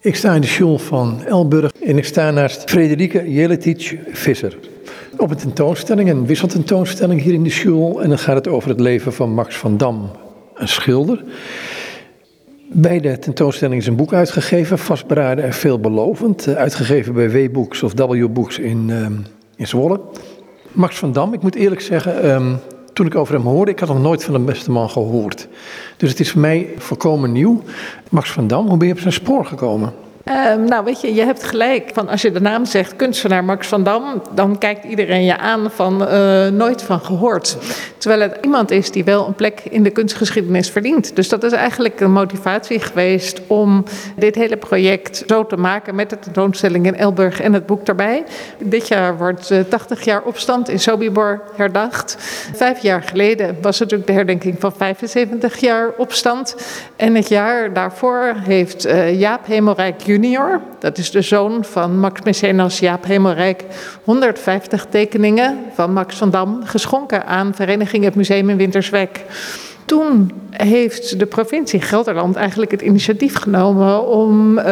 Ik sta in de school van Elburg en ik sta naast Frederike Jeletic Visser. Op een tentoonstelling, een wisseltentoonstelling hier in de school. En dan gaat het over het leven van Max van Dam, een schilder. Bij de tentoonstelling is een boek uitgegeven, vastberaden en veelbelovend. eh, Uitgegeven bij W-Books of W-Books in, ehm, in Zwolle. Max van Dam, ik moet eerlijk zeggen, ehm, toen ik over hem hoorde, ik had nog nooit van de beste man gehoord. Dus het is voor mij volkomen nieuw. Max van Dam, hoe ben je op zijn spoor gekomen? Ehm, nou, weet je, je hebt gelijk. Van als je de naam zegt, kunstenaar Max van Dam, dan kijkt iedereen je aan van eh, nooit van gehoord. Terwijl het iemand is die wel een plek in de kunstgeschiedenis verdient. Dus dat is eigenlijk een motivatie geweest om dit hele project zo te maken met de tentoonstelling in Elburg en het boek daarbij. Dit jaar wordt eh, 80 jaar opstand in Sobibor herdacht. Vijf jaar geleden was natuurlijk de herdenking van 75 jaar opstand. En het jaar daarvoor heeft eh, Jaap Hemelrijk junior, dat is de zoon van Max Mecenas Jaap Hemelrijk, 150 tekeningen van Max van Dam geschonken aan Vereniging het Museum in Winterswijk. Toen heeft de provincie Gelderland eigenlijk het initiatief genomen om eh,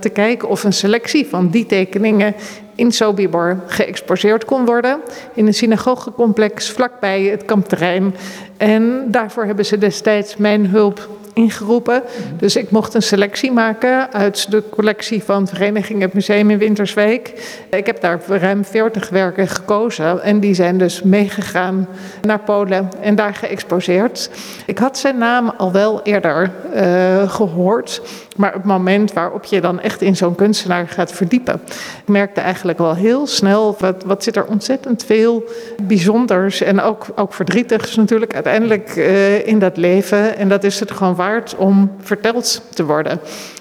te kijken of een selectie van die tekeningen in Sobibor geëxposeerd kon worden. In een synagogecomplex vlakbij het kampterrein. En daarvoor hebben ze destijds mijn hulp ingeroepen. Dus ik mocht een selectie maken uit de collectie van Vereniging het Museum in Winterswijk. Ik heb daar ruim 40 werken gekozen en die zijn dus meegegaan naar Polen en daar geëxposeerd. Ik had zijn naam al wel eerder uh, gehoord, maar het moment waarop je dan echt in zo'n kunstenaar gaat verdiepen, ik merkte eigenlijk wel heel snel wat, wat zit er ontzettend veel bijzonders en ook, ook verdrietigs natuurlijk uiteindelijk uh, in dat leven. En dat is het gewoon waard om verteld te worden.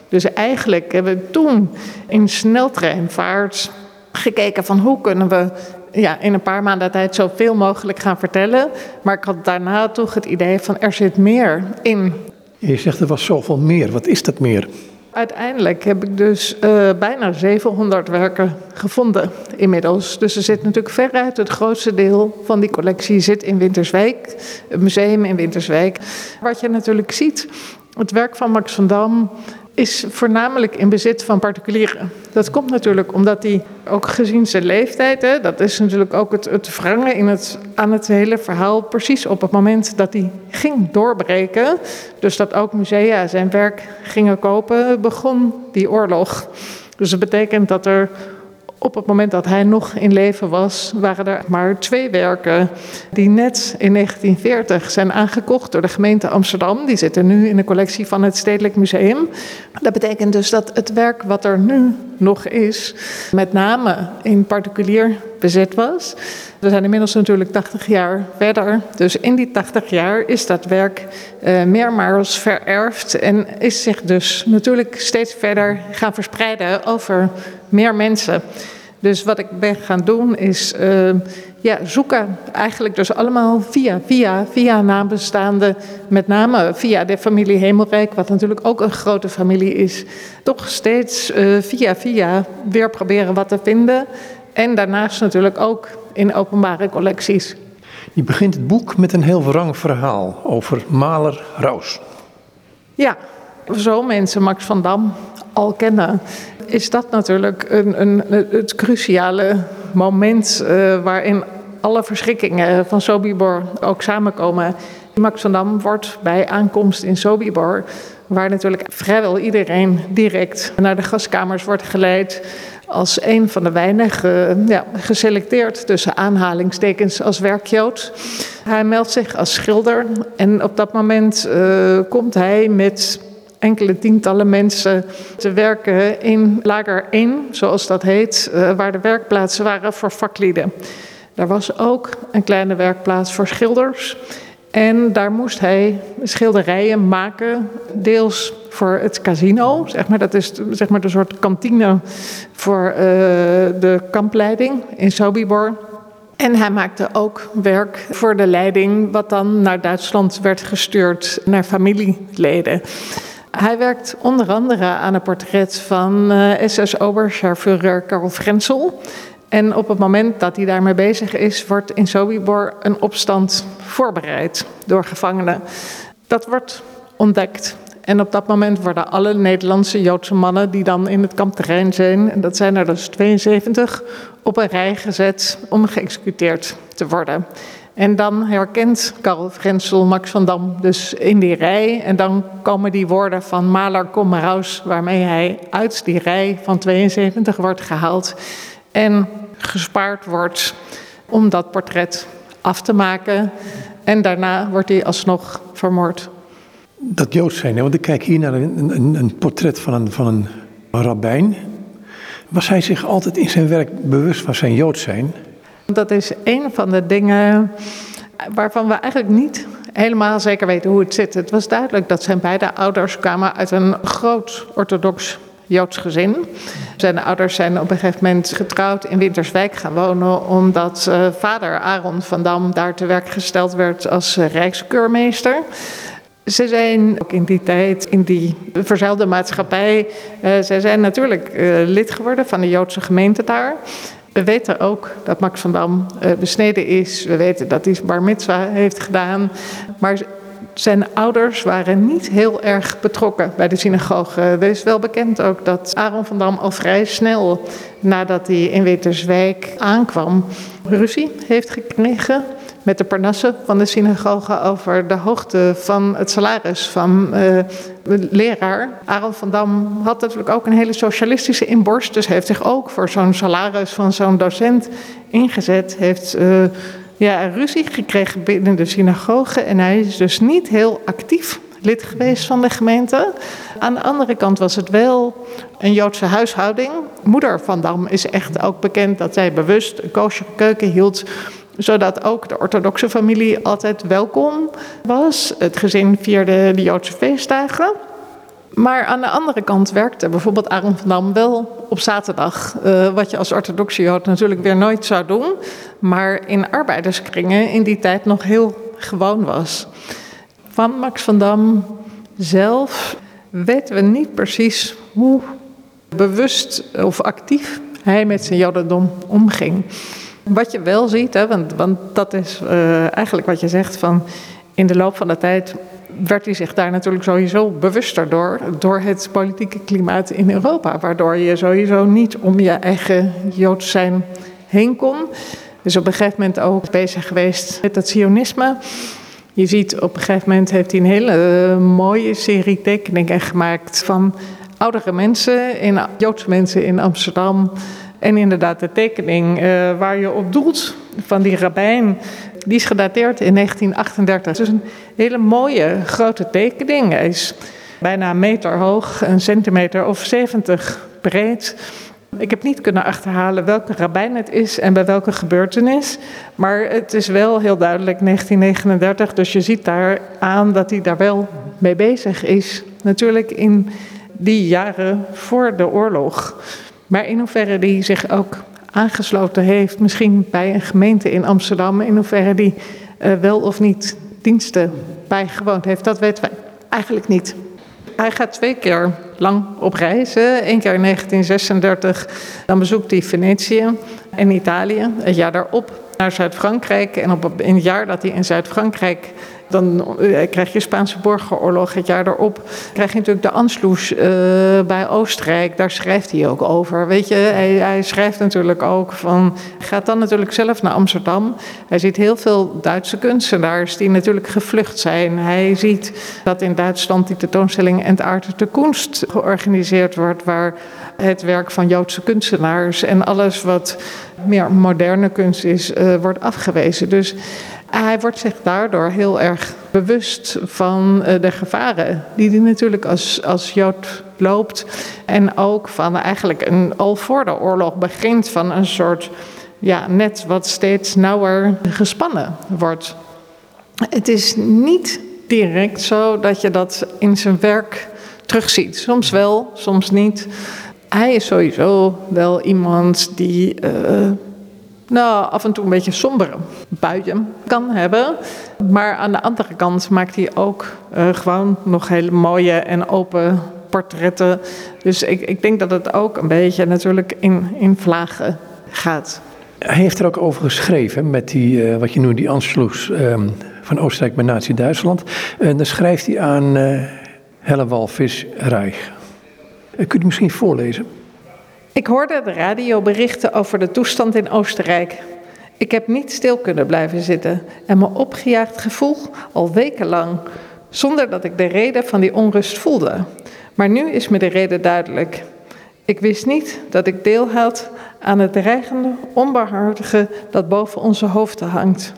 Dus eigenlijk hebben we toen in sneltreinvaart gekeken van hoe kunnen we ja, in een paar maanden tijd zoveel mogelijk gaan vertellen. Maar ik had daarna toch het idee van er zit meer in. Je zegt er was zoveel meer. Wat is dat meer? Uiteindelijk heb ik dus uh, bijna 700 werken gevonden inmiddels. Dus er zit natuurlijk veruit het grootste deel van die collectie zit in Winterswijk, het museum in Winterswijk. Wat je natuurlijk ziet, het werk van Max van Dam is voornamelijk in bezit van particulieren. Dat komt natuurlijk omdat hij, ook gezien zijn leeftijd, hè, dat is natuurlijk ook het, het wrangen in het, aan het hele verhaal, precies op het moment dat hij ging doorbreken, dus dat ook musea zijn werk gingen kopen, begon die oorlog. Dus dat betekent dat er op het moment dat hij nog in leven was, waren er maar twee werken die net in 1940 zijn aangekocht door de gemeente Amsterdam. Die zitten nu in de collectie van het Stedelijk Museum. Dat betekent dus dat het werk wat er nu nog is, met name in particulier bezit was. We zijn inmiddels natuurlijk 80 jaar verder. Dus in die 80 jaar is dat werk uh, meermaals vererfd en is zich dus natuurlijk steeds verder gaan verspreiden over meer mensen. Dus wat ik ben gaan doen is uh, ja, zoeken, eigenlijk dus allemaal via, via, via nabestaanden, met name via de familie Hemelrijk, wat natuurlijk ook een grote familie is, toch steeds uh, via, via weer proberen wat te vinden. En daarnaast natuurlijk ook in openbare collecties. Je begint het boek met een heel wrang verhaal over Maler Roos. Ja, zo mensen Max van Dam al kennen, is dat natuurlijk een, een, het cruciale moment uh, waarin alle verschrikkingen van Sobibor ook samenkomen. Max van Dam wordt bij aankomst in Sobibor, waar natuurlijk vrijwel iedereen direct naar de gaskamers wordt geleid, als een van de weinigen ja, geselecteerd tussen aanhalingstekens als werkjood. Hij meldt zich als schilder en op dat moment uh, komt hij met enkele tientallen mensen te werken in lager 1, zoals dat heet, uh, waar de werkplaatsen waren voor vaklieden. Daar was ook een kleine werkplaats voor schilders. En daar moest hij schilderijen maken, deels voor het casino, zeg maar. Dat is zeg maar de soort kantine voor uh, de kampleiding in Sobibor. En hij maakte ook werk voor de leiding, wat dan naar Duitsland werd gestuurd, naar familieleden. Hij werkt onder andere aan een portret van uh, SS-Oberscharführer Karl Frenzel. En op het moment dat hij daarmee bezig is, wordt in Sobibor een opstand voorbereid door gevangenen. Dat wordt ontdekt. En op dat moment worden alle Nederlandse Joodse mannen die dan in het kamp terrein zijn, en dat zijn er dus 72, op een rij gezet om geëxecuteerd te worden. En dan herkent Karel Frensel Max van Dam dus in die rij. En dan komen die woorden van Maler kom maar waarmee hij uit die rij van 72 wordt gehaald en gespaard wordt om dat portret af te maken. En daarna wordt hij alsnog vermoord. Dat Joods zijn, want ik kijk hier naar een, een, een portret van een, van een rabbijn. Was hij zich altijd in zijn werk bewust van zijn Joods zijn? Dat is een van de dingen waarvan we eigenlijk niet helemaal zeker weten hoe het zit. Het was duidelijk dat zijn beide ouders kwamen uit een groot orthodox Joods gezin. Zijn ouders zijn op een gegeven moment getrouwd in Winterswijk gaan wonen, omdat uh, vader Aaron van Dam daar te werk gesteld werd als uh, rijkskeurmeester. Ze zijn ook in die tijd, in die verzuilde maatschappij, uh, ze zijn natuurlijk lid geworden van de Joodse gemeente daar. We weten ook dat Max van Dam uh, besneden is. We weten dat hij bar mitzwa heeft gedaan. Maar zijn ouders waren niet heel erg betrokken bij de synagoge. Er is wel bekend ook dat Aaron van Dam al vrij snel nadat hij in Winterswijk aankwam, ruzie heeft gekregen met de parnassen van de synagoge over de hoogte van het salaris van de leraar. Aaron van Dam had natuurlijk ook een hele socialistische inborst, dus heeft zich ook voor zo'n salaris van zo'n docent ingezet. Heeft uh, ja, ruzie gekregen binnen de synagoge en hij is dus niet heel actief lid geweest van de gemeente. Aan de andere kant was het wel een Joodse huishouding. Moeder van Dam is echt ook bekend dat zij bewust een koosjere keuken hield zodat ook de orthodoxe familie altijd welkom was. Het gezin vierde de Joodse feestdagen. Maar aan de andere kant werkte bijvoorbeeld Aaron van Dam wel op zaterdag. Uh, wat je als orthodoxe Jood natuurlijk weer nooit zou doen. Maar in arbeiderskringen in die tijd nog heel gewoon was. Van Max van Dam zelf weten we niet precies hoe bewust of actief hij met zijn Jodendom omging. Wat je wel ziet, hè, want, want dat is uh, eigenlijk wat je zegt van in de loop van de tijd werd hij zich daar natuurlijk sowieso bewuster door, door het politieke klimaat in Europa, waardoor je sowieso niet om je eigen Joods zijn heen kon. Dus op een gegeven moment ook bezig geweest met het Zionisme. Je ziet op een gegeven moment heeft hij een hele uh, mooie serie tekeningen gemaakt van oudere mensen, in, Joodse mensen in Amsterdam. En inderdaad, de tekening uh, waar je op doelt van die rabbijn, die is gedateerd in 1938. Dus een hele mooie grote tekening. Hij is bijna een meter hoog, een centimeter of 70 breed. Ik heb niet kunnen achterhalen welke rabbijn het is en bij welke gebeurtenis. Maar het is wel heel duidelijk 1939. Dus je ziet daar aan dat hij daar wel mee bezig is. Natuurlijk in die jaren voor de oorlog. Maar in hoeverre die zich ook aangesloten heeft, misschien bij een gemeente in Amsterdam, in hoeverre die uh, wel of niet diensten bijgewoond heeft, dat weten wij eigenlijk niet. Hij gaat twee keer lang op reis. Eén keer in 1936, dan bezoekt hij Venetië en Italië. Het jaar daarop naar Zuid-Frankrijk. En op, in het jaar dat hij in Zuid-Frankrijk dan eh, krijg je Spaanse burgeroorlog het jaar daarop. Krijg je natuurlijk de Anschluss uh, bij Oostenrijk. Daar schrijft hij ook over. Weet je, hij, hij, schrijft natuurlijk ook van. Gaat dan natuurlijk zelf naar Amsterdam. Hij ziet heel veel Duitse kunstenaars die natuurlijk gevlucht zijn. Hij ziet dat in Duitsland die tentoonstelling Entaarte de Kunst georganiseerd wordt. Waar het werk van Joodse kunstenaars en alles wat meer moderne kunst is, uh, wordt afgewezen. Dus hij wordt zich daardoor heel erg bewust van eh, de gevaren die hij natuurlijk als, als Jood loopt. En ook van eigenlijk een, al voor de oorlog begint van een soort ja, net wat steeds nauwer gespannen wordt. Het is niet direct zo dat je dat in zijn werk terugziet. Soms wel, soms niet. Hij is sowieso wel iemand die. Uh, nou, af en toe een beetje sombere buien kan hebben. Maar aan de andere kant maakt hij ook uh, gewoon nog hele mooie en open portretten. Dus ik, ik denk dat het ook een beetje natuurlijk in, in vlagen gaat. Hij heeft er ook over geschreven met die, uh, wat je noemt, die Anschluss um, van Oostenrijk bij Nazi-Duitsland. En dan schrijft hij aan uh, Helle Walvis Reich. Eh, kunt u misschien voorlezen? Ik hoorde de radioberichten over de toestand in Oostenrijk. Ik heb niet stil kunnen blijven zitten en me opgejaagd gevoel al wekenlang, zonder dat ik de reden van die onrust voelde. Maar nu is me de reden duidelijk. Ik wist niet dat ik deel had aan het dreigende, onbarmhartige dat boven onze hoofden hangt.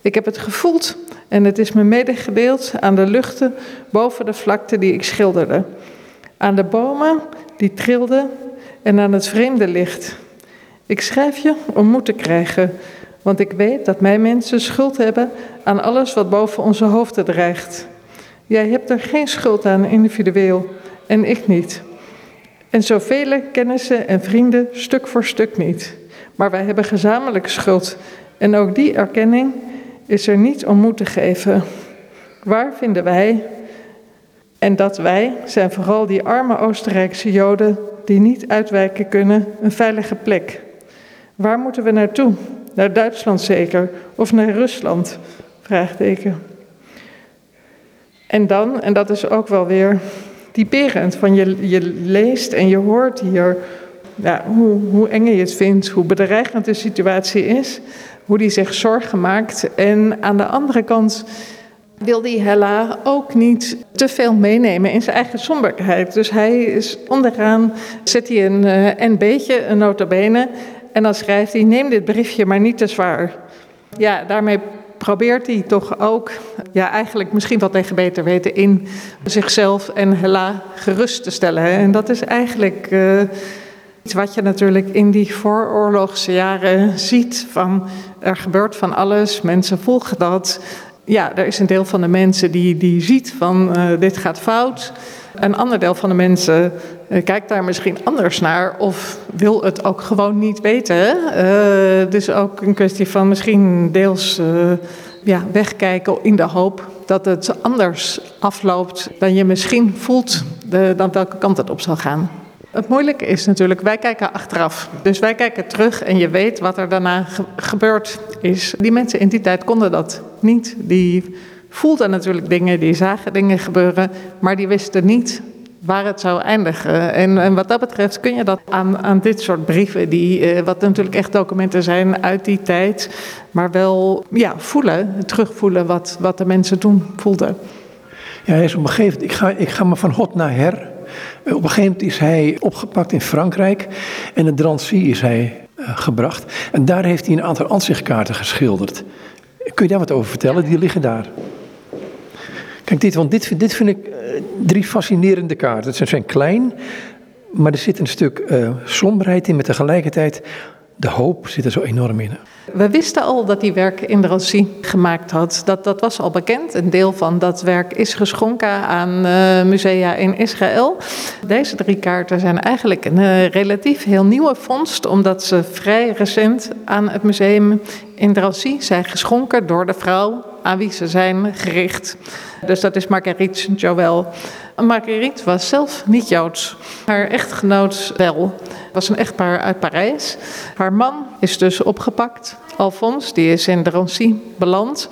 Ik heb het gevoeld en het is me medegedeeld aan de luchten boven de vlakte die ik schilderde. Aan de bomen die trilden en aan het vreemde licht. Ik schrijf je om moed te krijgen, want ik weet dat mijn mensen schuld hebben aan alles wat boven onze hoofden dreigt. Jij hebt er geen schuld aan individueel en ik niet. En zoveel kennissen en vrienden stuk voor stuk niet. Maar wij hebben gezamenlijk schuld. En ook die erkenning is er niet om moed te geven. Waar vinden wij, en dat wij zijn vooral die arme Oostenrijkse Joden die niet uitwijken kunnen, een veilige plek? Waar moeten we naartoe? Naar Duitsland zeker? Of naar Rusland? Vraagteken. En dan, en dat is ook wel weer typerend, van je, je leest en je hoort hier ja, hoe, hoe eng je het vindt, hoe bedreigend de situatie is, hoe die zich zorgen maakt. En aan de andere kant wil die Hella ook niet te veel meenemen in zijn eigen somberheid. Dus hij is onderaan, zet hij een uh, en beetje, een notabene, en dan schrijft hij, neem dit briefje maar niet te zwaar. Ja, daarmee probeert hij toch ook, ja, eigenlijk misschien wat tegen beter weten, in zichzelf en Hella gerust te stellen. En dat is eigenlijk uh, iets wat je natuurlijk in die vooroorlogse jaren ziet. Van er gebeurt van alles, mensen volgen dat. Ja, er is een deel van de mensen die, die ziet van uh, dit gaat fout. Een ander deel van de mensen uh, kijkt daar misschien anders naar of wil het ook gewoon niet weten. Uh, dus ook een kwestie van misschien deels ja, wegkijken in de hoop dat het anders afloopt dan je misschien voelt, de, dan welke kant het op zal gaan. Het moeilijke is natuurlijk, wij kijken achteraf. Dus wij kijken terug en je weet wat er daarna ge gebeurd is. Die mensen in die tijd konden dat niet. Die voelden natuurlijk dingen, die zagen dingen gebeuren, maar die wisten niet waar het zou eindigen. En, en, wat dat betreft kun je dat aan, aan dit soort brieven, die, uh, wat natuurlijk echt documenten zijn uit die tijd, maar wel ja, voelen, terugvoelen wat, wat de mensen toen voelden. Ja, hij is op een gegeven moment, ik ga, ik ga maar van hot naar her. Op een gegeven moment is hij opgepakt in Frankrijk en in Drancy is hij uh, gebracht. En daar heeft hij een aantal ansichtkaarten geschilderd. Kun je daar wat over vertellen? Die liggen daar. Kijk, dit, want dit, dit vind ik uh, drie fascinerende kaarten. Ze zijn klein, maar er zit een stuk uh, somberheid in, met tegelijkertijd de hoop zit er zo enorm in. We wisten al dat hij werk in Drancy gemaakt had. Dat, dat was al bekend. Een deel van dat werk is geschonken aan uh, musea in Israël. Deze drie kaarten zijn eigenlijk een uh, relatief heel nieuwe vondst, omdat ze vrij recent aan het museum in Drancy zijn geschonken door de vrouw aan wie ze zijn gericht. Dus dat is Marguerite Joël. Marguerite was zelf niet Joods. Haar echtgenoot wel. was een echtpaar uit Parijs. Haar man is dus opgepakt. Alphonse, die is in Drancy beland.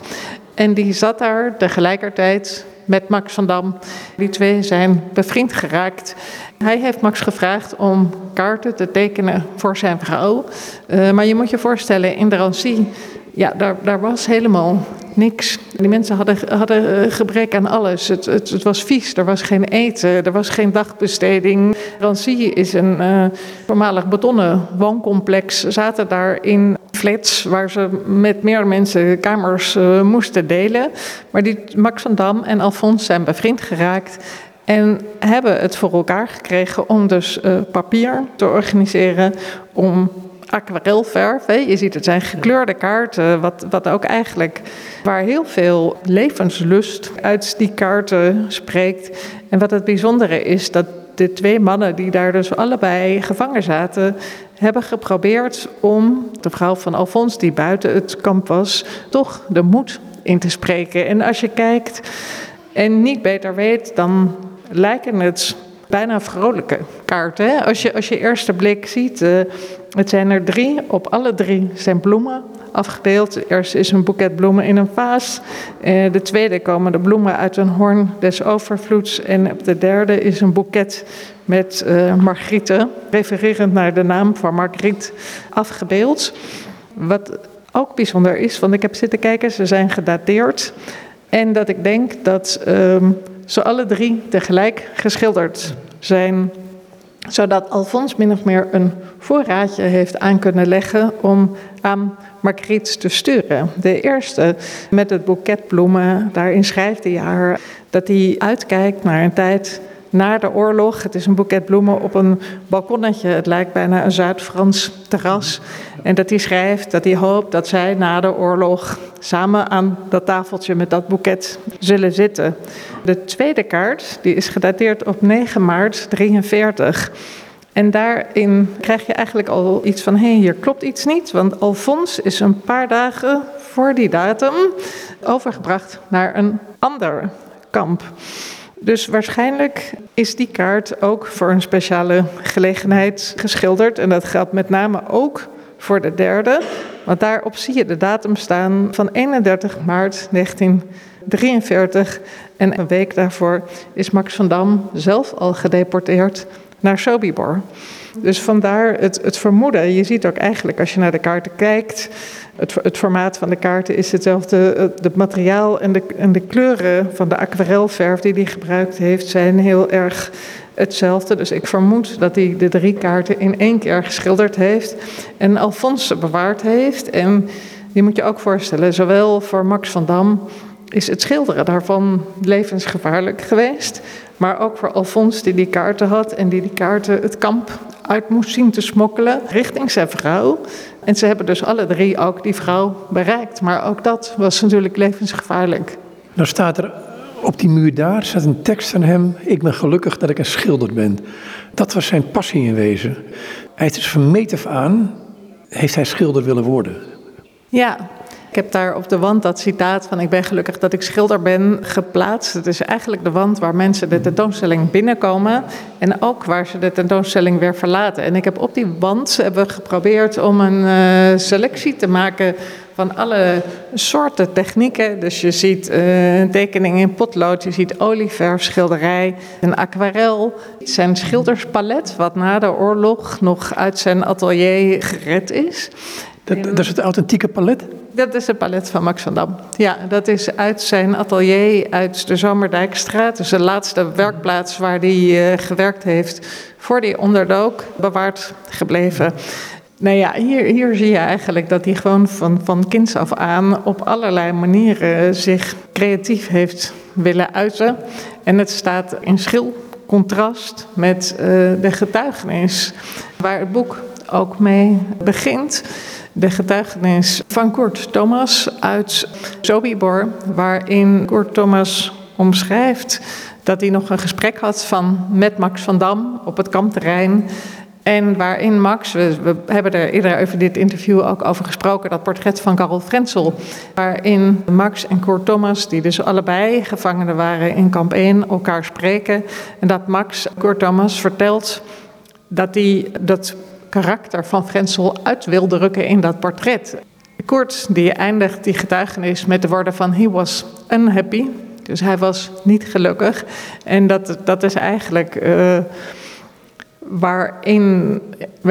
En die zat daar tegelijkertijd met Max van Dam. Die twee zijn bevriend geraakt. Hij heeft Max gevraagd om kaarten te tekenen voor zijn vrouw. Uh, maar je moet je voorstellen, in Drancy, ja, daar, daar was helemaal niks. Die mensen hadden, hadden gebrek aan alles. Het, het, het, was vies, er was geen eten, er was geen dagbesteding. Rancy is een uh, voormalig betonnen wooncomplex. Zaten daar in flats waar ze met meer mensen kamers uh, moesten delen. Maar die Max van Dam en Alfons zijn bevriend geraakt. En hebben het voor elkaar gekregen om dus papier te organiseren om aquarelverf. Hè. Je ziet het zijn gekleurde kaarten, wat, wat ook eigenlijk waar heel veel levenslust uit die kaarten spreekt. En wat het bijzondere is, dat de twee mannen die daar dus allebei gevangen zaten, hebben geprobeerd om de vrouw van Alfons, die buiten het kamp was, toch de moed in te spreken. En als je kijkt en niet beter weet, dan lijken het bijna vrolijke kaarten. Als, je, als je eerste blik ziet, uh, het zijn er drie. Op alle drie zijn bloemen. afgebeeld. De eerste is een boeket bloemen in een vaas. Uh, de tweede komen de bloemen uit een hoorn des overvloeds. En op de derde is een boeket met uh, margrieten, refererend naar de naam van Margriet, afgebeeld. Wat ook bijzonder is, want ik heb zitten kijken, ze zijn gedateerd. En dat ik denk dat um, ze alle drie tegelijk geschilderd zijn zodat Alfons min of meer een voorraadje heeft aan kunnen leggen om aan Margriet te sturen. De eerste met het boeket bloemen, daarin schrijft hij haar dat hij uitkijkt naar een tijd na de oorlog. Het is een boeket bloemen op een balkonnetje. Het lijkt bijna een Zuid-Frans terras. En dat hij schrijft dat hij hoopt dat zij na de oorlog samen aan dat tafeltje met dat boeket zullen zitten. De tweede kaart die is gedateerd op 9 maart 43. En daarin krijg je eigenlijk al iets van: hé, hey, hier klopt iets niet. Want Alfons is een paar dagen voor die datum overgebracht naar een ander kamp. Dus waarschijnlijk is die kaart ook voor een speciale gelegenheid geschilderd. En dat geldt met name ook voor de derde. Want daarop zie je de datum staan van 31 maart 1943. En een week daarvoor is Max van Dam zelf al gedeporteerd naar Sobibor. Dus vandaar het, het vermoeden. Je ziet ook eigenlijk als je naar de kaarten kijkt. Het, het formaat van de kaarten is hetzelfde. Het materiaal en de, en de kleuren van de aquarelverf die hij gebruikt heeft zijn heel erg hetzelfde. Dus ik vermoed dat hij de drie kaarten in één keer geschilderd heeft en Alphonse bewaard heeft. En je moet je ook voorstellen, zowel voor Max van Dam is het schilderen daarvan levensgevaarlijk geweest. Maar ook voor Alfons die die kaarten had en die die kaarten het kamp uit moest zien te smokkelen richting zijn vrouw. En ze hebben dus alle drie ook die vrouw bereikt. Maar ook dat was natuurlijk levensgevaarlijk. Nou staat er op die muur daar staat een tekst van hem. Ik ben gelukkig dat ik een schilder ben. Dat was zijn passie in wezen. Hij is dus van meet af aan heeft hij schilder willen worden. Ja, ik heb daar op de wand dat citaat van ik ben gelukkig dat ik schilder ben geplaatst. Het is eigenlijk de wand waar mensen de tentoonstelling binnenkomen en ook waar ze de tentoonstelling weer verlaten. En ik heb op die wand hebben we geprobeerd om een uh, selectie te maken van alle soorten technieken. Dus je ziet uh, een tekening in potlood, je ziet olieverf, schilderij, een aquarel. Zijn schilderspalet, wat na de oorlog nog uit zijn atelier gered is. Dat, dat is het authentieke palet? Dat is het palet van Max van Dam. Ja, dat is uit zijn atelier uit de Zomerdijkstraat. Dus de laatste werkplaats waar hij uh, gewerkt heeft voor die onderdook bewaard gebleven. Nou ja, hier, hier zie je eigenlijk dat hij gewoon van, van kinds af aan op allerlei manieren zich creatief heeft willen uiten. En het staat in schil contrast met uh, de getuigenis waar het boek ook mee begint de getuigenis van Kurt Thomas uit Sobibor, waarin Kurt Thomas omschrijft dat hij nog een gesprek had van, met Max van Dam op het kampterrein. En waarin Max, we, hebben er eerder over dit interview ook over gesproken, dat portret van Karel Frenzel. Waarin Max en Kurt Thomas, die dus allebei gevangenen waren in kamp 1, elkaar spreken. En dat Max Kurt Thomas vertelt dat hij dat karakter van Frenzel uit wil drukken in dat portret. Kort, die eindigt die getuigenis met de woorden van he was unhappy. Dus hij was niet gelukkig. En dat, dat is eigenlijk uh, waarin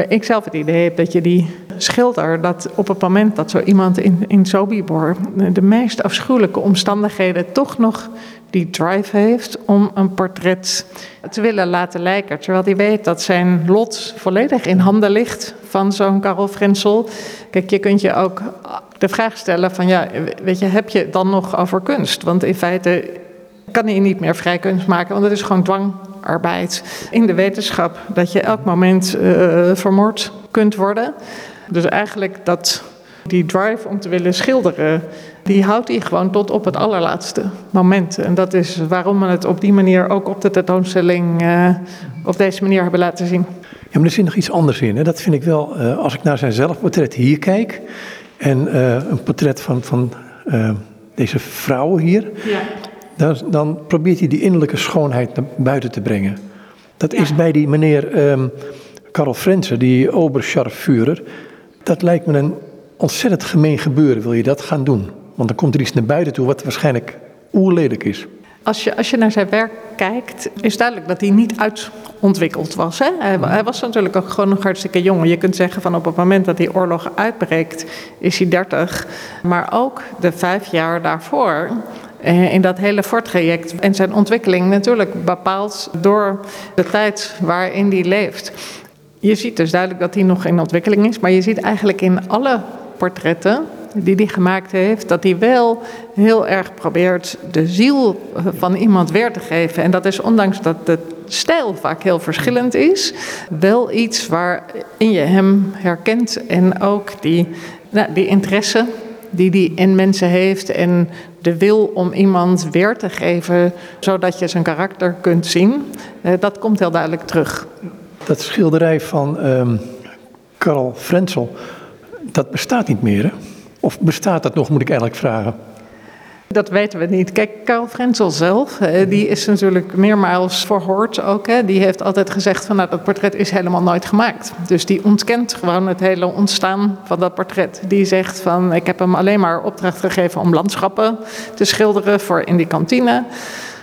ik zelf het idee heb dat je die schilder, dat op het moment dat zo iemand in, in Sobibor de meest afschuwelijke omstandigheden toch nog die drive heeft om een portret te willen laten lijken. Terwijl hij weet dat zijn lot volledig in handen ligt van zo'n Karel Frenzel. Kijk, je kunt je ook de vraag stellen van ja, weet je, heb je dan nog over kunst? Want in feite kan hij niet meer vrij kunst maken, want het is gewoon dwangarbeid. In de wetenschap dat je elk moment uh, vermoord kunt worden. Dus eigenlijk dat die drive om te willen schilderen, die houdt hij gewoon tot op het allerlaatste moment. En dat is waarom we het op die manier ook op de tentoonstelling uh, op deze manier hebben laten zien. Ja, maar er zit nog iets anders in. Hè? Dat vind ik wel, uh, als ik naar zijn zelfportret hier kijk en uh, een portret van, van deze vrouw hier, ja. dan, dan, probeert hij die innerlijke schoonheid naar buiten te brengen. Dat ja. is bij die meneer um, Karel Frensen, die Oberscharführer, dat lijkt me een ontzettend gemeen gebeuren wil je dat gaan doen. Want dan komt er iets naar buiten toe wat waarschijnlijk oerlelijk is. Als je, als je naar zijn werk kijkt, is duidelijk dat hij niet uitontwikkeld was. Hè? Hij, hij, was natuurlijk ook gewoon nog hartstikke jong. Je kunt zeggen van op het moment dat die oorlog uitbreekt, is hij 30. Maar ook de vijf jaar daarvoor eh, in dat hele voortraject en zijn ontwikkeling natuurlijk bepaald door de tijd waarin hij leeft. Je ziet dus duidelijk dat hij nog in ontwikkeling is, maar je ziet eigenlijk in alle portretten die hij gemaakt heeft, dat hij wel heel erg probeert de ziel van iemand weer te geven. En dat is ondanks dat de stijl vaak heel verschillend is, wel iets waarin je hem herkent en ook die, nou, die interesse die hij in mensen heeft en de wil om iemand weer te geven, zodat je zijn karakter kunt zien, eh, dat komt heel duidelijk terug. Dat schilderij van um, Karl Frenzel, dat bestaat niet meer, hè? Of bestaat dat nog, moet ik eigenlijk vragen? Dat weten we niet. Kijk, Karl Frenzel zelf, eh, die is natuurlijk meermaals verhoord ook. Hè. Die heeft altijd gezegd van nou, dat portret is helemaal nooit gemaakt. Dus die ontkent gewoon het hele ontstaan van dat portret. Die zegt van ik heb hem alleen maar opdracht gegeven om landschappen te schilderen voor in die kantine.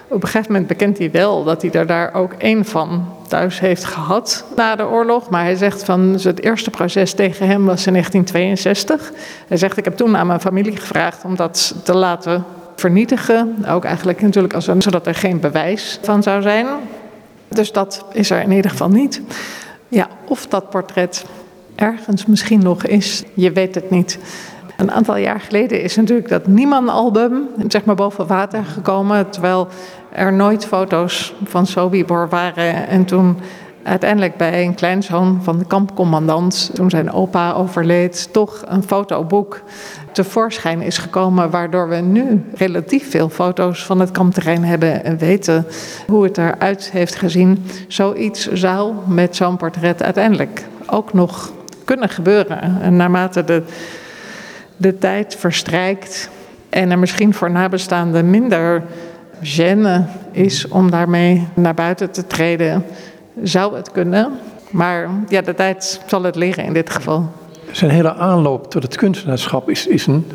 Op een gegeven moment bekent hij wel dat hij er daar ook één van thuis heeft gehad na de oorlog. Maar hij zegt van het eerste proces tegen hem was in 1962. Hij zegt ik heb toen aan mijn familie gevraagd om dat te laten vernietigen. Ook eigenlijk natuurlijk als zodat er geen bewijs van zou zijn. Dus dat is er in ieder geval niet. Ja, of dat portret ergens misschien nog is, je weet het niet. Een aantal jaar geleden is natuurlijk dat Nieman-album zeg maar boven water gekomen. Terwijl er nooit foto's van Sobibor waren. En toen uiteindelijk bij een kleinzoon van de kampcommandant, toen zijn opa overleed, toch een fotoboek tevoorschijn is gekomen. Waardoor we nu relatief veel foto's van het kampterrein hebben en weten hoe het eruit heeft gezien. Zoiets zou met zo'n portret uiteindelijk ook nog kunnen gebeuren. En naarmate de de tijd verstrijkt en er misschien voor nabestaanden minder gêne is om daarmee naar buiten te treden, zou het kunnen. Maar ja, de tijd zal het leren in dit geval. Zijn hele aanloop tot het kunstenaarschap is, is een,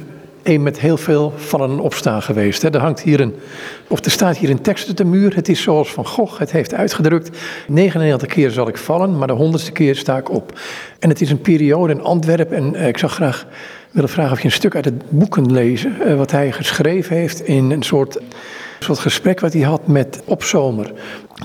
een met heel veel vallen en opstaan geweest. Hè. Er, hangt hier een, of er staat hier een tekst op de muur. Het is zoals Van Gogh het heeft uitgedrukt. 99 keer zal ik vallen, maar de 100ste keer sta ik op. En het is een periode in Antwerpen. En eh, ik zag graag willen vragen of je een stuk uit het boek kunt lezen. Uh, wat hij geschreven heeft in een soort, soort gesprek wat hij had met Opzomer.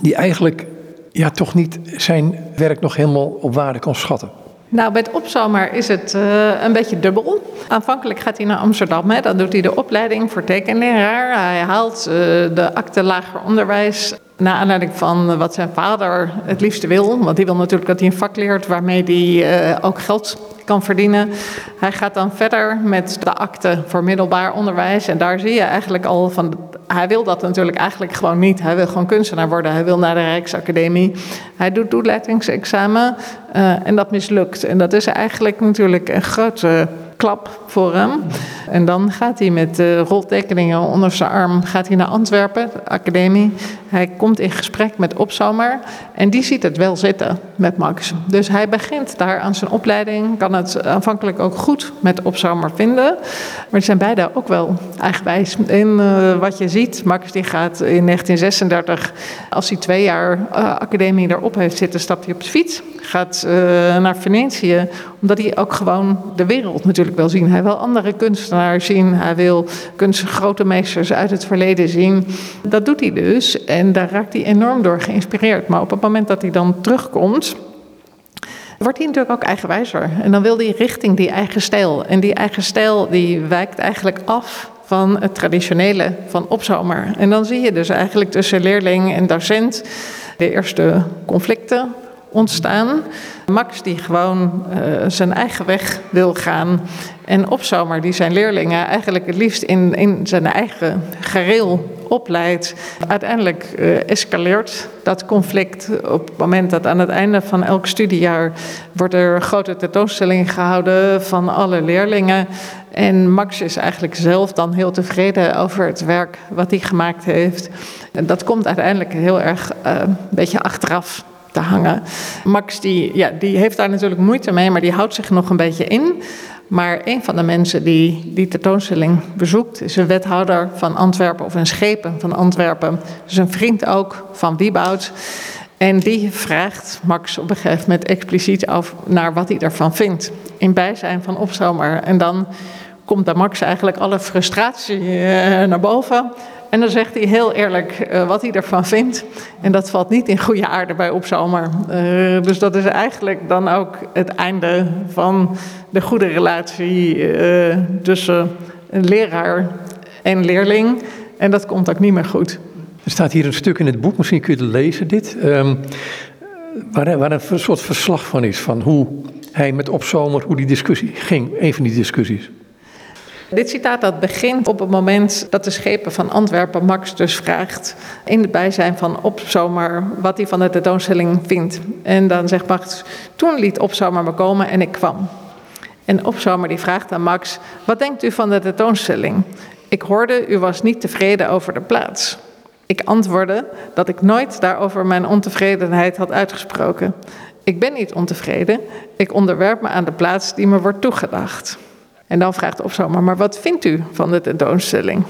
Die eigenlijk ja, toch niet zijn werk nog helemaal op waarde kan schatten. Nou, bij opzomer is het uh, een beetje dubbel. Aanvankelijk gaat hij naar Amsterdam, hè. dan doet hij de opleiding voor tekenleraar. Hij haalt uh, de akte lager onderwijs naar aanleiding van wat zijn vader het liefste wil. Want hij wil natuurlijk dat hij een vak leert waarmee hij uh, ook geld kan verdienen. Hij gaat dan verder met de akte voor middelbaar onderwijs. En daar zie je eigenlijk al van. Hij wil dat natuurlijk eigenlijk gewoon niet. Hij wil gewoon kunstenaar worden. Hij wil naar de Rijksacademie. Hij doet toelatingsexamen uh, en dat mislukt. En dat is eigenlijk natuurlijk een grote klap voor hem. En dan gaat hij met roltekeningen onder zijn arm gaat hij naar Antwerpen, de academie. Hij komt in gesprek met Opzomer en die ziet het wel zitten met Max. Dus hij begint daar aan zijn opleiding, kan het aanvankelijk ook goed met Opzomer vinden. Maar ze zijn beide ook wel eigenwijs in uh, wat je ziet. Max die gaat in 1936, als hij twee jaar uh, academie erop heeft zitten, stapt hij op de fiets. Gaat uh, naar Venetië, omdat hij ook gewoon de wereld natuurlijk wil zien. Hij wil andere kunstenaars zien. Hij wil kunst, grote meesters uit het verleden zien. Dat doet hij dus. En daar raakt hij enorm door geïnspireerd. Maar op het moment dat hij dan terugkomt. Wordt hij natuurlijk ook eigenwijzer. En dan wil hij richting die eigen stijl. En die eigen stijl die wijkt eigenlijk af van het traditionele van opzomer. En dan zie je dus eigenlijk tussen leerling en docent de eerste conflicten ontstaan. Max die gewoon uh, zijn eigen weg wil gaan. En Opzomer die zijn leerlingen eigenlijk het liefst in, in zijn eigen gereel opleidt. Uiteindelijk uh, escaleert dat conflict op het moment dat aan het einde van elk studiejaar wordt er grote tentoonstelling gehouden van alle leerlingen. En Max is eigenlijk zelf dan heel tevreden over het werk wat hij gemaakt heeft. En dat komt uiteindelijk heel erg uh, een beetje achteraf hangen. Max die, ja, die heeft daar natuurlijk moeite mee, maar die houdt zich nog een beetje in. Maar een van de mensen die die tentoonstelling bezoekt, is een wethouder van Antwerpen of een schepen van Antwerpen. Dus een vriend ook van Wieboud. En die vraagt Max op een gegeven moment expliciet af naar wat hij ervan vindt. In bijzijn van Opzomer. En dan komt bij Max eigenlijk alle frustratie eh, naar boven. En dan zegt hij heel eerlijk uh, wat hij ervan vindt. En dat valt niet in goede aarde bij Opzomer. Uh, dus dat is eigenlijk dan ook het einde van de goede relatie uh, tussen een leraar en leerling. En dat komt ook niet meer goed. Er staat hier een stuk in het boek, misschien kun je het lezen, dit. Um, waar, waar een soort verslag van is, van hoe hij met Opzomer, hoe die discussie ging. Een van die discussies. Dit citaat dat begint op het moment dat de schepen van Antwerpen Max dus vraagt in het bijzijn van Opzomer wat hij van de tentoonstelling vindt. En dan zegt Max, toen liet Opzomer me komen en ik kwam. En Opzomer die vraagt aan Max, wat denkt u van de tentoonstelling? Ik hoorde, u was niet tevreden over de plaats. Ik antwoordde dat ik nooit daarover mijn ontevredenheid had uitgesproken. Ik ben niet ontevreden, ik onderwerp me aan de plaats die me wordt toegedacht. En dan vraagt Opzomer, maar wat vindt u van de tentoonstelling?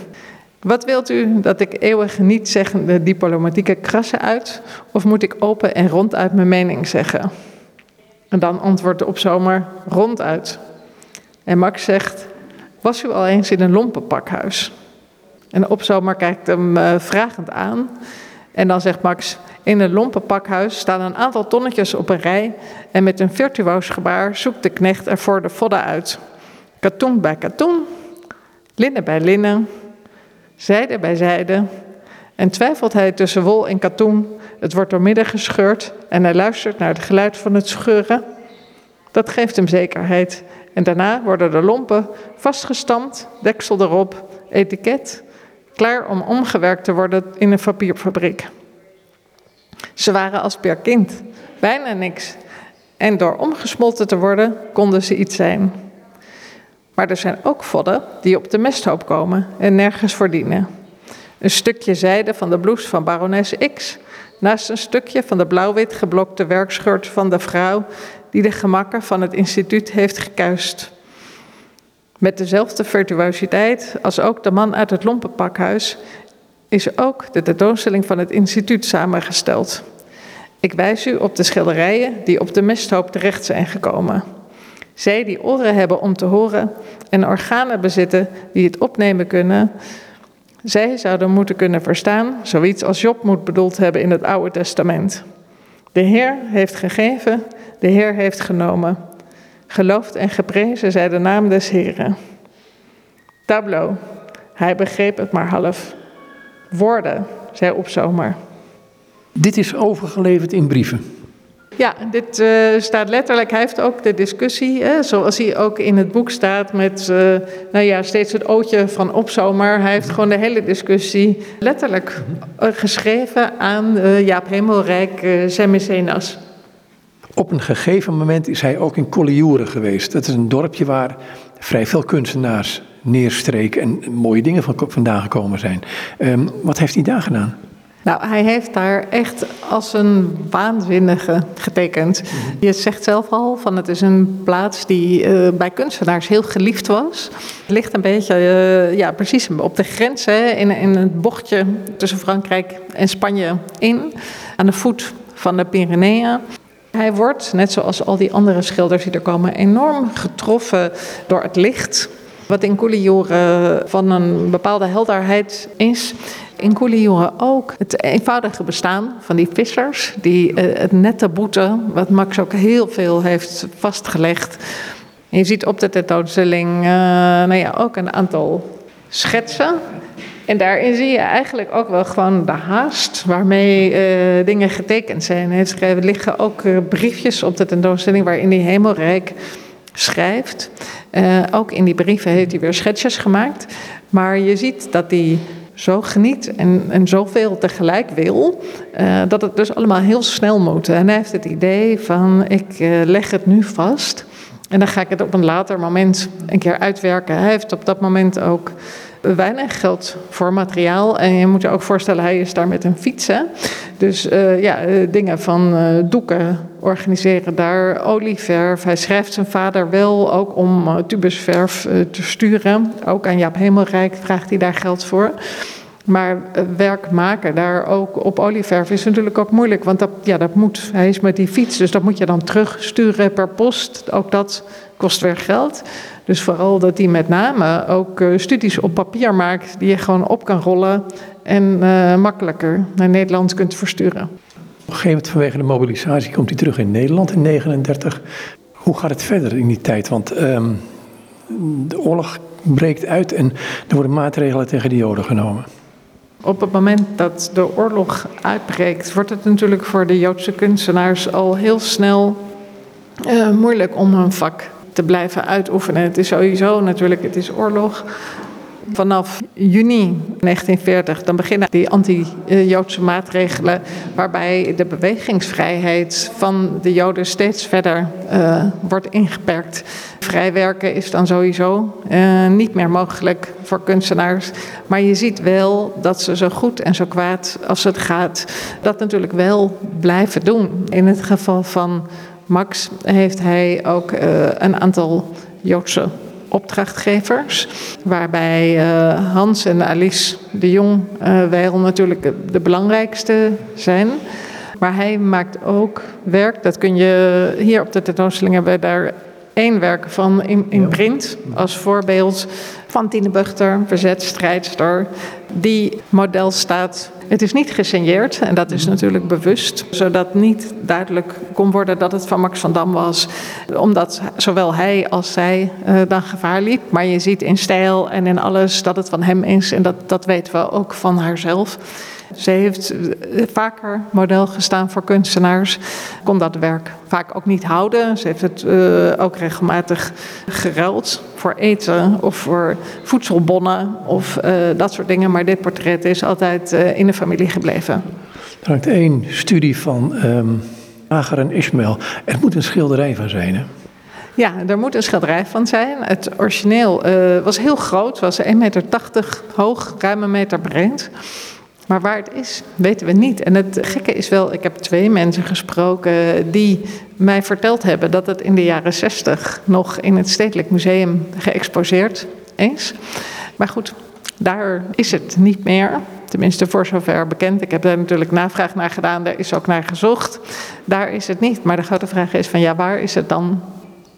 Wat wilt u dat ik eeuwig niet zeggende diplomatieke krassen uit? Of moet ik open en ronduit mijn mening zeggen? En dan antwoordt de Opzomer ronduit. En Max zegt, was u al eens in een lompenpakhuis? En de Opzomer kijkt hem uh, vragend aan. En dan zegt Max, in een lompenpakhuis staan een aantal tonnetjes op een rij... en met een virtuoos gebaar zoekt de knecht ervoor de vodden uit... Katoen bij katoen, linnen bij linnen, zijde bij zijde. En twijfelt hij tussen wol en katoen. Het wordt doormidden gescheurd en hij luistert naar het geluid van het scheuren. Dat geeft hem zekerheid. En daarna worden de lompen vastgestampt, deksel erop, etiket, klaar om omgewerkt te worden in een papierfabriek. Ze waren als per kind, bijna niks. En door omgesmolten te worden konden ze iets zijn. Maar er zijn ook vodden die op de mesthoop komen en nergens verdienen. Een stukje zijde van de blouse van barones X, naast een stukje van de blauw-wit geblokte werkschurt van de vrouw die de gemakken van het instituut heeft gekuist. Met dezelfde virtuositeit als ook de man uit het lompenpakhuis is ook de tentoonstelling van het instituut samengesteld. Ik wijs u op de schilderijen die op de mesthoop terecht zijn gekomen. Zij die oren hebben om te horen en organen bezitten die het opnemen kunnen, zij zouden moeten kunnen verstaan, zoiets als Job moet bedoeld hebben in het Oude Testament. De Heer heeft gegeven, de Heer heeft genomen. Geloofd en geprezen zij de naam des Heren. Tableau, hij begreep het maar half. Woorden, zei Opzomer. Dit is overgeleverd in brieven. Ja, dit uh, staat letterlijk. Hij heeft ook de discussie, hè, zoals hij ook in het boek staat, met uh, nou ja, steeds het ootje van opzomer. Hij heeft gewoon de hele discussie letterlijk uh, geschreven aan Jaap Hemelrijk, zijn mecenas. Op een gegeven moment is hij ook in Collioure geweest. Dat is een dorpje waar vrij veel kunstenaars neerstreken en mooie dingen van vandaan gekomen zijn. Um, wat heeft hij daar gedaan? Nou, hij heeft daar echt als een waanzinnige getekend. Mhm. Je zegt zelf al van het is een plaats die uh, bij kunstenaars heel geliefd was. Het ligt een beetje, uh, ja, precies op de grens hè, in, in het bochtje tussen Frankrijk en Spanje in, aan de voet van de Pyreneeën. Hij wordt, net zoals al die andere schilders die er komen, enorm getroffen door het licht. Wat in Couliure van een bepaalde helderheid is, in Couliure ook het eenvoudige bestaan van die vissers, die, uh, het nette boeten, wat Max ook heel veel heeft vastgelegd. Je ziet op de tentoonstelling uh, nou ja, ook een aantal schetsen. En daarin zie je eigenlijk ook wel gewoon de haast waarmee uh, dingen getekend zijn. Er liggen ook briefjes op de tentoonstelling waarin die hemelrijk schrijft. Ook in die brieven heeft hij weer schetsjes gemaakt. Maar je ziet dat hij zo geniet en, en zoveel tegelijk wil, uh, dat het dus allemaal heel snel moet. En hij heeft het idee van, ik uh, leg het nu vast en dan ga ik het op een later moment een keer uitwerken. Hij heeft op dat moment ook weinig geld voor materiaal. En je moet je ook voorstellen, hij is daar met een fiets. Hè? Dus uh, ja, dingen van uh, doeken organiseren daar, olieverf. Hij schrijft zijn vader wel ook om tubusverf te sturen. Ook aan Jaap Hemelrijk vraagt hij daar geld voor. Maar werk maken daar ook op olieverf is natuurlijk ook moeilijk. Want dat, ja, dat moet, hij is met die fiets, dus dat moet je dan terugsturen per post. Ook dat kost weer geld. Dus vooral dat hij met name ook studies op papier maakt die je gewoon op kan rollen en uh, makkelijker naar Nederland kunt versturen. Op een gegeven moment vanwege de mobilisatie komt hij terug in Nederland in 1939. Hoe gaat het verder in die tijd? Want um, de oorlog breekt uit en er worden maatregelen tegen de Joden genomen. Op het moment dat de oorlog uitbreekt, wordt het natuurlijk voor de Joodse kunstenaars al heel snel uh, moeilijk om hun vak te blijven uitoefenen. Het is sowieso natuurlijk, het is oorlog. Vanaf juni 1940 dan beginnen die anti-Joodse maatregelen waarbij de bewegingsvrijheid van de Joden steeds verder uh, wordt ingeperkt. Vrij werken is dan sowieso uh, niet meer mogelijk voor kunstenaars. Maar je ziet wel dat ze zo goed en zo kwaad als het gaat, dat natuurlijk wel blijven doen. In het geval van Max heeft hij ook uh, een aantal Joodse opdrachtgevers. Waarbij uh, Hans en Alice de Jong uh, wel natuurlijk de belangrijkste zijn. Maar hij maakt ook werk, dat kun je hier op de tentoonstelling hebben daar één werk van in, in print als voorbeeld van Tine Buchter, verzetstrijdster, die model staat het is niet gesigneerd en dat is natuurlijk bewust, zodat niet duidelijk kon worden dat het van Max van Dam was, omdat zowel hij als zij uh, dan gevaar liep. Maar je ziet in stijl en in alles dat het van hem is en dat, dat weten we ook van haarzelf. Ze heeft eh, vaker model gestaan voor kunstenaars, kon dat werk vaak ook niet houden. Ze heeft het uh, ook regelmatig geruild voor eten of voor voedselbonnen of uh, dat soort dingen. Maar dit portret is altijd uh, in de familie gebleven. Er hangt één studie van um, Agar en Ismaël. Er moet een schilderij van zijn, hè? Ja, er moet een schilderij van zijn. Het origineel uh, was heel groot, was 1,80 meter hoog, ruim een meter breed. Maar waar het is, weten we niet. En het gekke is wel, ik heb twee mensen gesproken die mij verteld hebben dat het in de jaren 60 nog in het Stedelijk Museum geëxposeerd is. Maar goed, daar is het niet meer. Tenminste, voor zover bekend. Ik heb daar natuurlijk navraag naar gedaan, daar is ook naar gezocht. Daar is het niet. Maar de grote vraag is van ja, waar is het dan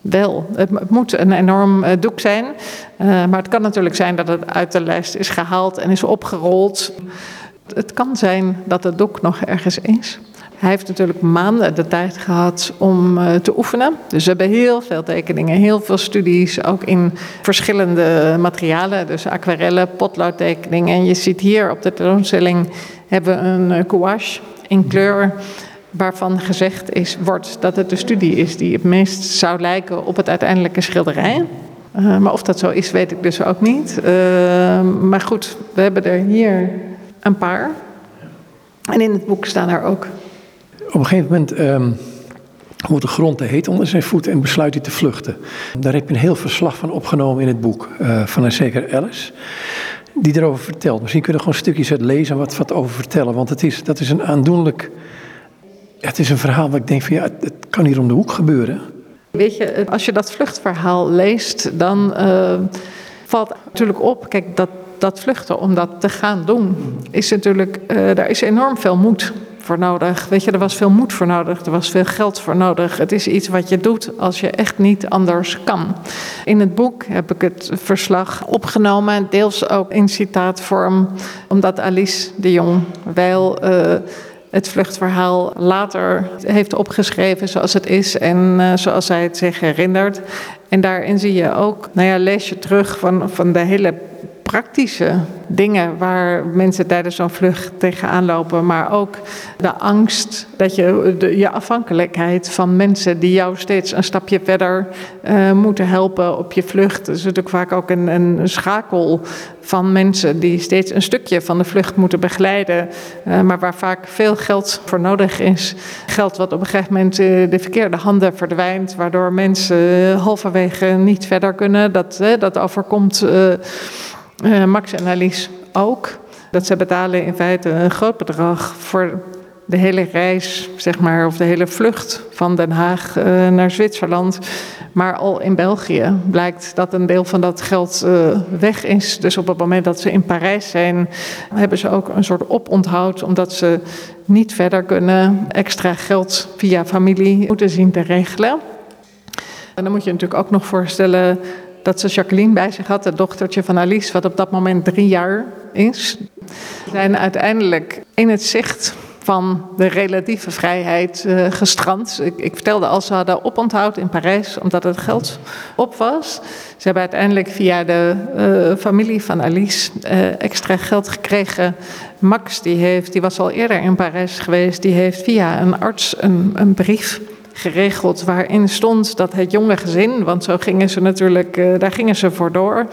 wel. Het moet een enorm uh, doek zijn. Uh, maar het kan natuurlijk zijn dat het uit de lijst is gehaald en is opgerold. Het kan zijn dat het doek nog ergens is. Hij heeft natuurlijk maanden de tijd gehad om uh, te oefenen. Dus we hebben heel veel tekeningen, heel veel studies, ook in verschillende materialen. Dus aquarellen, potloodtekeningen. En je ziet hier op de tentoonstelling hebben we een uh, gouache in kleur waarvan gezegd is, wordt dat het de studie is die het meest zou lijken op het uiteindelijke schilderij. Uh, maar of dat zo is, weet ik dus ook niet. maar goed, we hebben er hier een paar. En in het boek staan er ook. Op een gegeven moment um, wordt de grond te heet onder zijn voeten en besluit hij te vluchten. Daar heb je een heel verslag van opgenomen in het boek uh, van een zeker Alice. Die erover vertelt. Misschien kunnen we gewoon stukjes uit lezen en wat, wat over vertellen. Want het is, dat is een aandoenlijk. Het is een verhaal waar ik denk van ja, het, het kan hier om de hoek gebeuren. Weet je, als je dat vluchtverhaal leest, dan uh, valt natuurlijk op. Kijk, dat dat vluchten, om dat te gaan doen, is natuurlijk, uh, daar is enorm veel moed voor nodig. Weet je, er was veel moed voor nodig, er was veel geld voor nodig. Het is iets wat je doet als je echt niet anders kan. In het boek heb ik het verslag opgenomen, deels ook in citaatvorm, omdat Alice de Jong wel. Uh, het vluchtverhaal later heeft opgeschreven zoals het is en uh, zoals zij het zich herinnert. En daarin zie je ook, nou ja, lees je terug van, van de hele praktische dingen waar mensen tijdens zo'n vlucht tegenaan lopen, maar ook de angst dat je je afhankelijkheid van mensen die jou steeds een stapje verder uh, moeten helpen op je vlucht. Dat is natuurlijk vaak ook een, schakel van mensen die steeds een stukje van de vlucht moeten begeleiden, uh, maar waar vaak veel geld voor nodig is. Geld wat op een gegeven moment uh, de verkeerde handen verdwijnt, waardoor mensen halverwege niet verder kunnen. Dat, dat overkomt Uh, Max en Alice ook. Dat ze betalen in feite een groot bedrag voor de hele reis, zeg maar, of de hele vlucht van Den Haag uh, naar Zwitserland. Maar al in België blijkt dat een deel van dat geld uh, weg is. Dus op het moment dat ze in Parijs zijn, hebben ze ook een soort oponthoud, omdat ze niet verder kunnen extra geld via familie moeten zien te regelen. En dan moet je natuurlijk ook nog voorstellen dat ze Jacqueline bij zich had, het dochtertje van Alice, wat op dat moment drie jaar is. Zijn uiteindelijk in het zicht van de relatieve vrijheid uh, gestrand. Ik, ik, vertelde al, ze hadden oponthoud in Parijs omdat het geld op was. Ze hebben uiteindelijk via de uh, familie van Alice uh, extra geld gekregen. Max, die, heeft, die was al eerder in Parijs geweest, die heeft via een arts een, een brief geregeld waarin stond dat het jonge gezin, want zo gingen ze natuurlijk, uh, daar gingen ze voor door,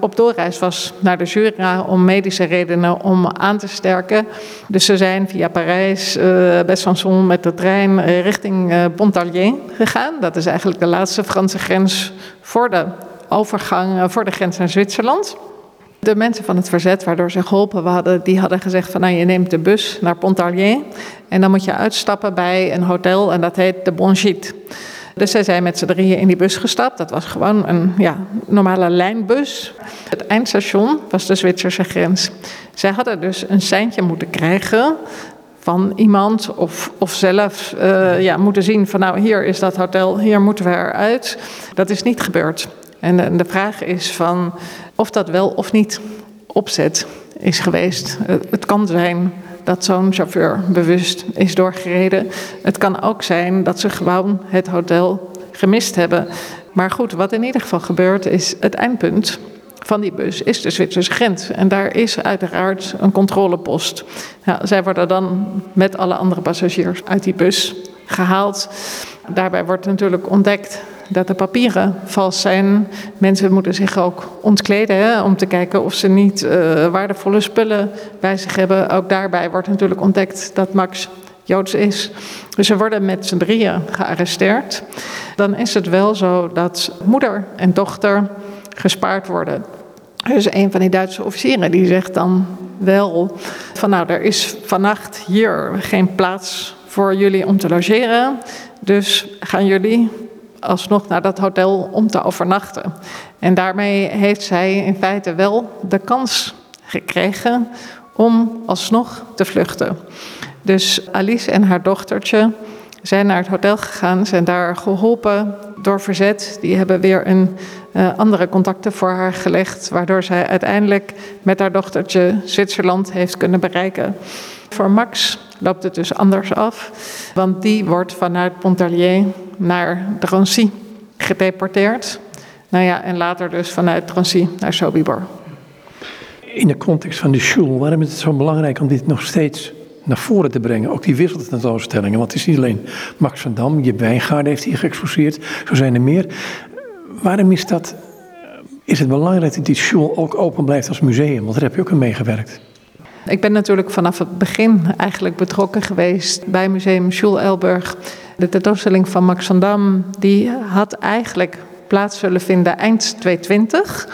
op doorreis was naar de Jura om medische redenen om aan te sterken. Dus ze zijn via Parijs, uh, Besançon met de trein uh, richting Pontarlier gegaan. Dat is eigenlijk de laatste Franse grens voor de overgang, voor de grens naar Zwitserland. De mensen van het verzet, waardoor ze geholpen hadden, die hadden gezegd van nou je neemt de bus naar Pontarlier en dan moet je uitstappen bij een hotel en dat heet de Bon Gîte. Dus zij zijn met z'n drieën in die bus gestapt. Dat was gewoon een ja, normale lijnbus. Het eindstation was de Zwitserse grens. Zij hadden dus een seintje moeten krijgen van iemand of, of zelf uh, ja, moeten zien van nou hier is dat hotel, hier moeten we eruit. Dat is niet gebeurd. En de vraag is van of dat wel of niet opzet is geweest. Het kan zijn dat zo'n chauffeur bewust is doorgereden. Het kan ook zijn dat ze gewoon het hotel gemist hebben. Maar goed, wat in ieder geval gebeurt is het eindpunt van die bus is de Zwitserse grens. En daar is uiteraard een controlepost. Zij worden dan met alle andere passagiers uit die bus gehaald. Daarbij wordt natuurlijk ontdekt dat de papieren vals zijn. Mensen moeten zich ook ontkleden hè, om te kijken of ze niet uh, waardevolle spullen bij zich hebben. Ook daarbij wordt natuurlijk ontdekt dat Max Joods is. Dus ze worden met z'n drieën gearresteerd. Dan is het wel zo dat moeder en dochter gespaard worden. Dus een van die Duitse officieren die zegt dan wel van nou er is vannacht hier geen plaats voor jullie om te logeren. Dus gaan jullie alsnog naar dat hotel om te overnachten. En daarmee heeft zij in feite wel de kans gekregen om alsnog te vluchten. Dus Alice en haar dochtertje zijn naar het hotel gegaan, zijn daar geholpen door verzet. Die hebben weer een uh, andere contacten voor haar gelegd, waardoor zij uiteindelijk met haar dochtertje Zwitserland heeft kunnen bereiken. Voor Max loopt het dus anders af, want die wordt vanuit Pontarlier naar Drancy gedeporteerd. Nou ja, en later dus vanuit Drancy naar Sobibor. In de context van de Schul, waarom is het zo belangrijk om dit nog steeds naar voren te brengen? Ook die wisseltentoonstellingen, want het is niet alleen Max van Dam, je Wijngaard heeft hier geëxposeerd, zo zijn er meer. Waarom is dat, is het belangrijk dat die Schul ook open blijft als museum? Want daar heb je ook aan meegewerkt. Ik ben natuurlijk vanaf het begin eigenlijk betrokken geweest bij Museum Schul Elburg. De tentoonstelling van Max van Dam die had eigenlijk plaats zullen vinden eind 2020.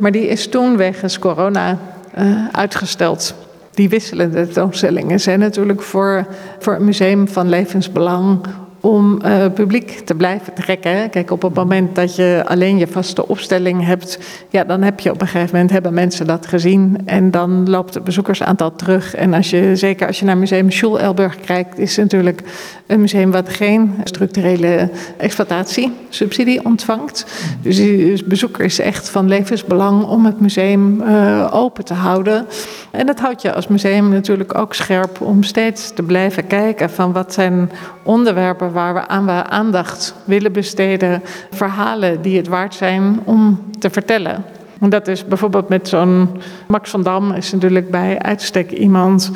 Maar die is toen wegens corona uh, uitgesteld. Die wisselende tentoonstellingen zijn natuurlijk voor, voor museum van levensbelang om uh, publiek te blijven trekken. Kijk, op het moment dat je alleen je vaste opstelling hebt, ja, dan heb je op een gegeven moment hebben mensen dat gezien en dan loopt het bezoekersaantal terug. En als je, zeker als je naar Museum Schul Elburg kijkt, is het natuurlijk een museum wat geen structurele exploitatiesubsidie ontvangt. Dus die bezoeker is echt van levensbelang om het museum uh, open te houden. En dat houdt je als museum natuurlijk ook scherp om steeds te blijven kijken van wat zijn onderwerpen waar we aan we aandacht willen besteden, verhalen die het waard zijn om te vertellen. En dat is bijvoorbeeld met zo'n Max van Dam is natuurlijk bij uitstek iemand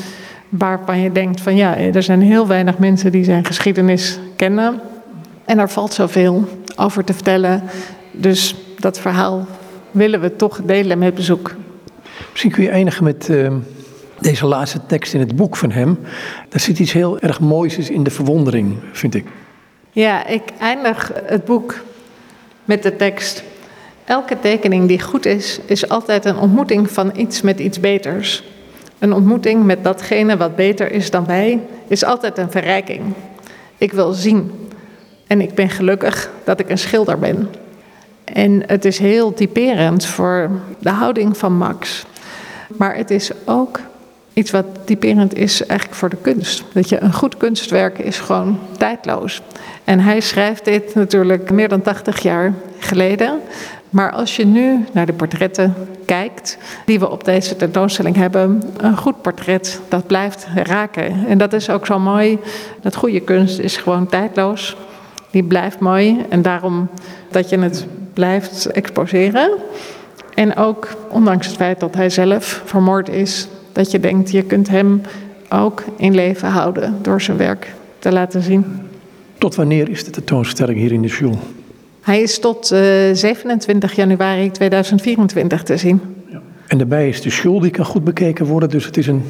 waarvan je denkt van ja, er zijn heel weinig mensen die zijn geschiedenis kennen. En er valt zoveel over te vertellen. Dus dat verhaal willen we toch delen met bezoek. Misschien kun je eindigen met uh, deze laatste tekst in het boek van hem. Daar zit iets heel erg moois in de verwondering, vind ik. Ja, ik eindig het boek met de tekst. Elke tekening die goed is, is altijd een ontmoeting van iets met iets beters. Een ontmoeting met datgene wat beter is dan wij, is altijd een verrijking. Ik wil zien. En ik ben gelukkig dat ik een schilder ben. En het is heel typerend voor de houding van Max. Maar het is ook iets wat typerend is eigenlijk voor de kunst. Dat je een goed kunstwerk is gewoon tijdloos. En hij schrijft dit natuurlijk meer dan 80 jaar geleden. Maar als je nu naar de portretten kijkt die we op deze tentoonstelling hebben, een goed portret, dat blijft raken. En dat is ook zo mooi. Dat goede kunst is gewoon tijdloos. Die blijft mooi en daarom dat je het blijft exposeren. En ook, ondanks het feit dat hij zelf vermoord is, dat je denkt, je kunt hem ook in leven houden door zijn werk te laten zien. Tot wanneer is de tentoonstelling hier in de Sjoel? Hij is tot uh, 27 januari 2024 te zien. Ja. En daarbij is de Sjoel, die kan goed bekeken worden. Dus het is een,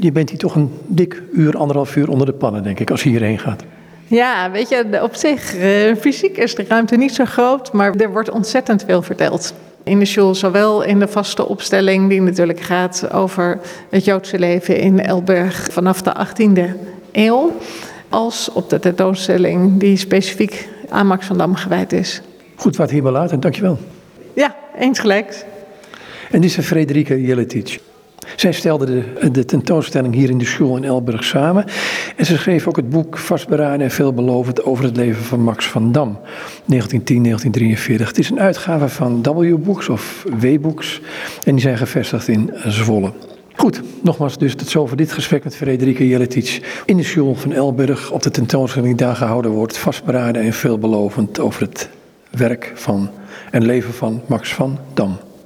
je bent hier toch een dik uur, anderhalf uur onder de pannen, denk ik, als je hierheen gaat. Ja, weet je, op zich, uh, fysiek is de ruimte niet zo groot, maar er wordt ontzettend veel verteld. In de school, zowel in de vaste opstelling, die natuurlijk gaat over het Joodse leven in Elberg vanaf de 18e eeuw, als op de tentoonstelling die specifiek aan Max van Dam gewijd is. Goed, wat hierbij laten, dankjewel. Ja, eens gelijk. En dit is Frederike Jeletic. Zij stelde de, de, tentoonstelling hier in de school in Elburg samen. En ze schreef ook het boek Vastberaden en veelbelovend over het leven van Max van Dam, 1910-1943. Het is een uitgave van W-Books of W-Books en die zijn gevestigd in Zwolle. Goed, nogmaals dus tot zover dit gesprek met Frederike Jeletic in de school van Elburg op de tentoonstelling die daar gehouden wordt. Vastberaden en veelbelovend over het werk van en leven van Max van Dam.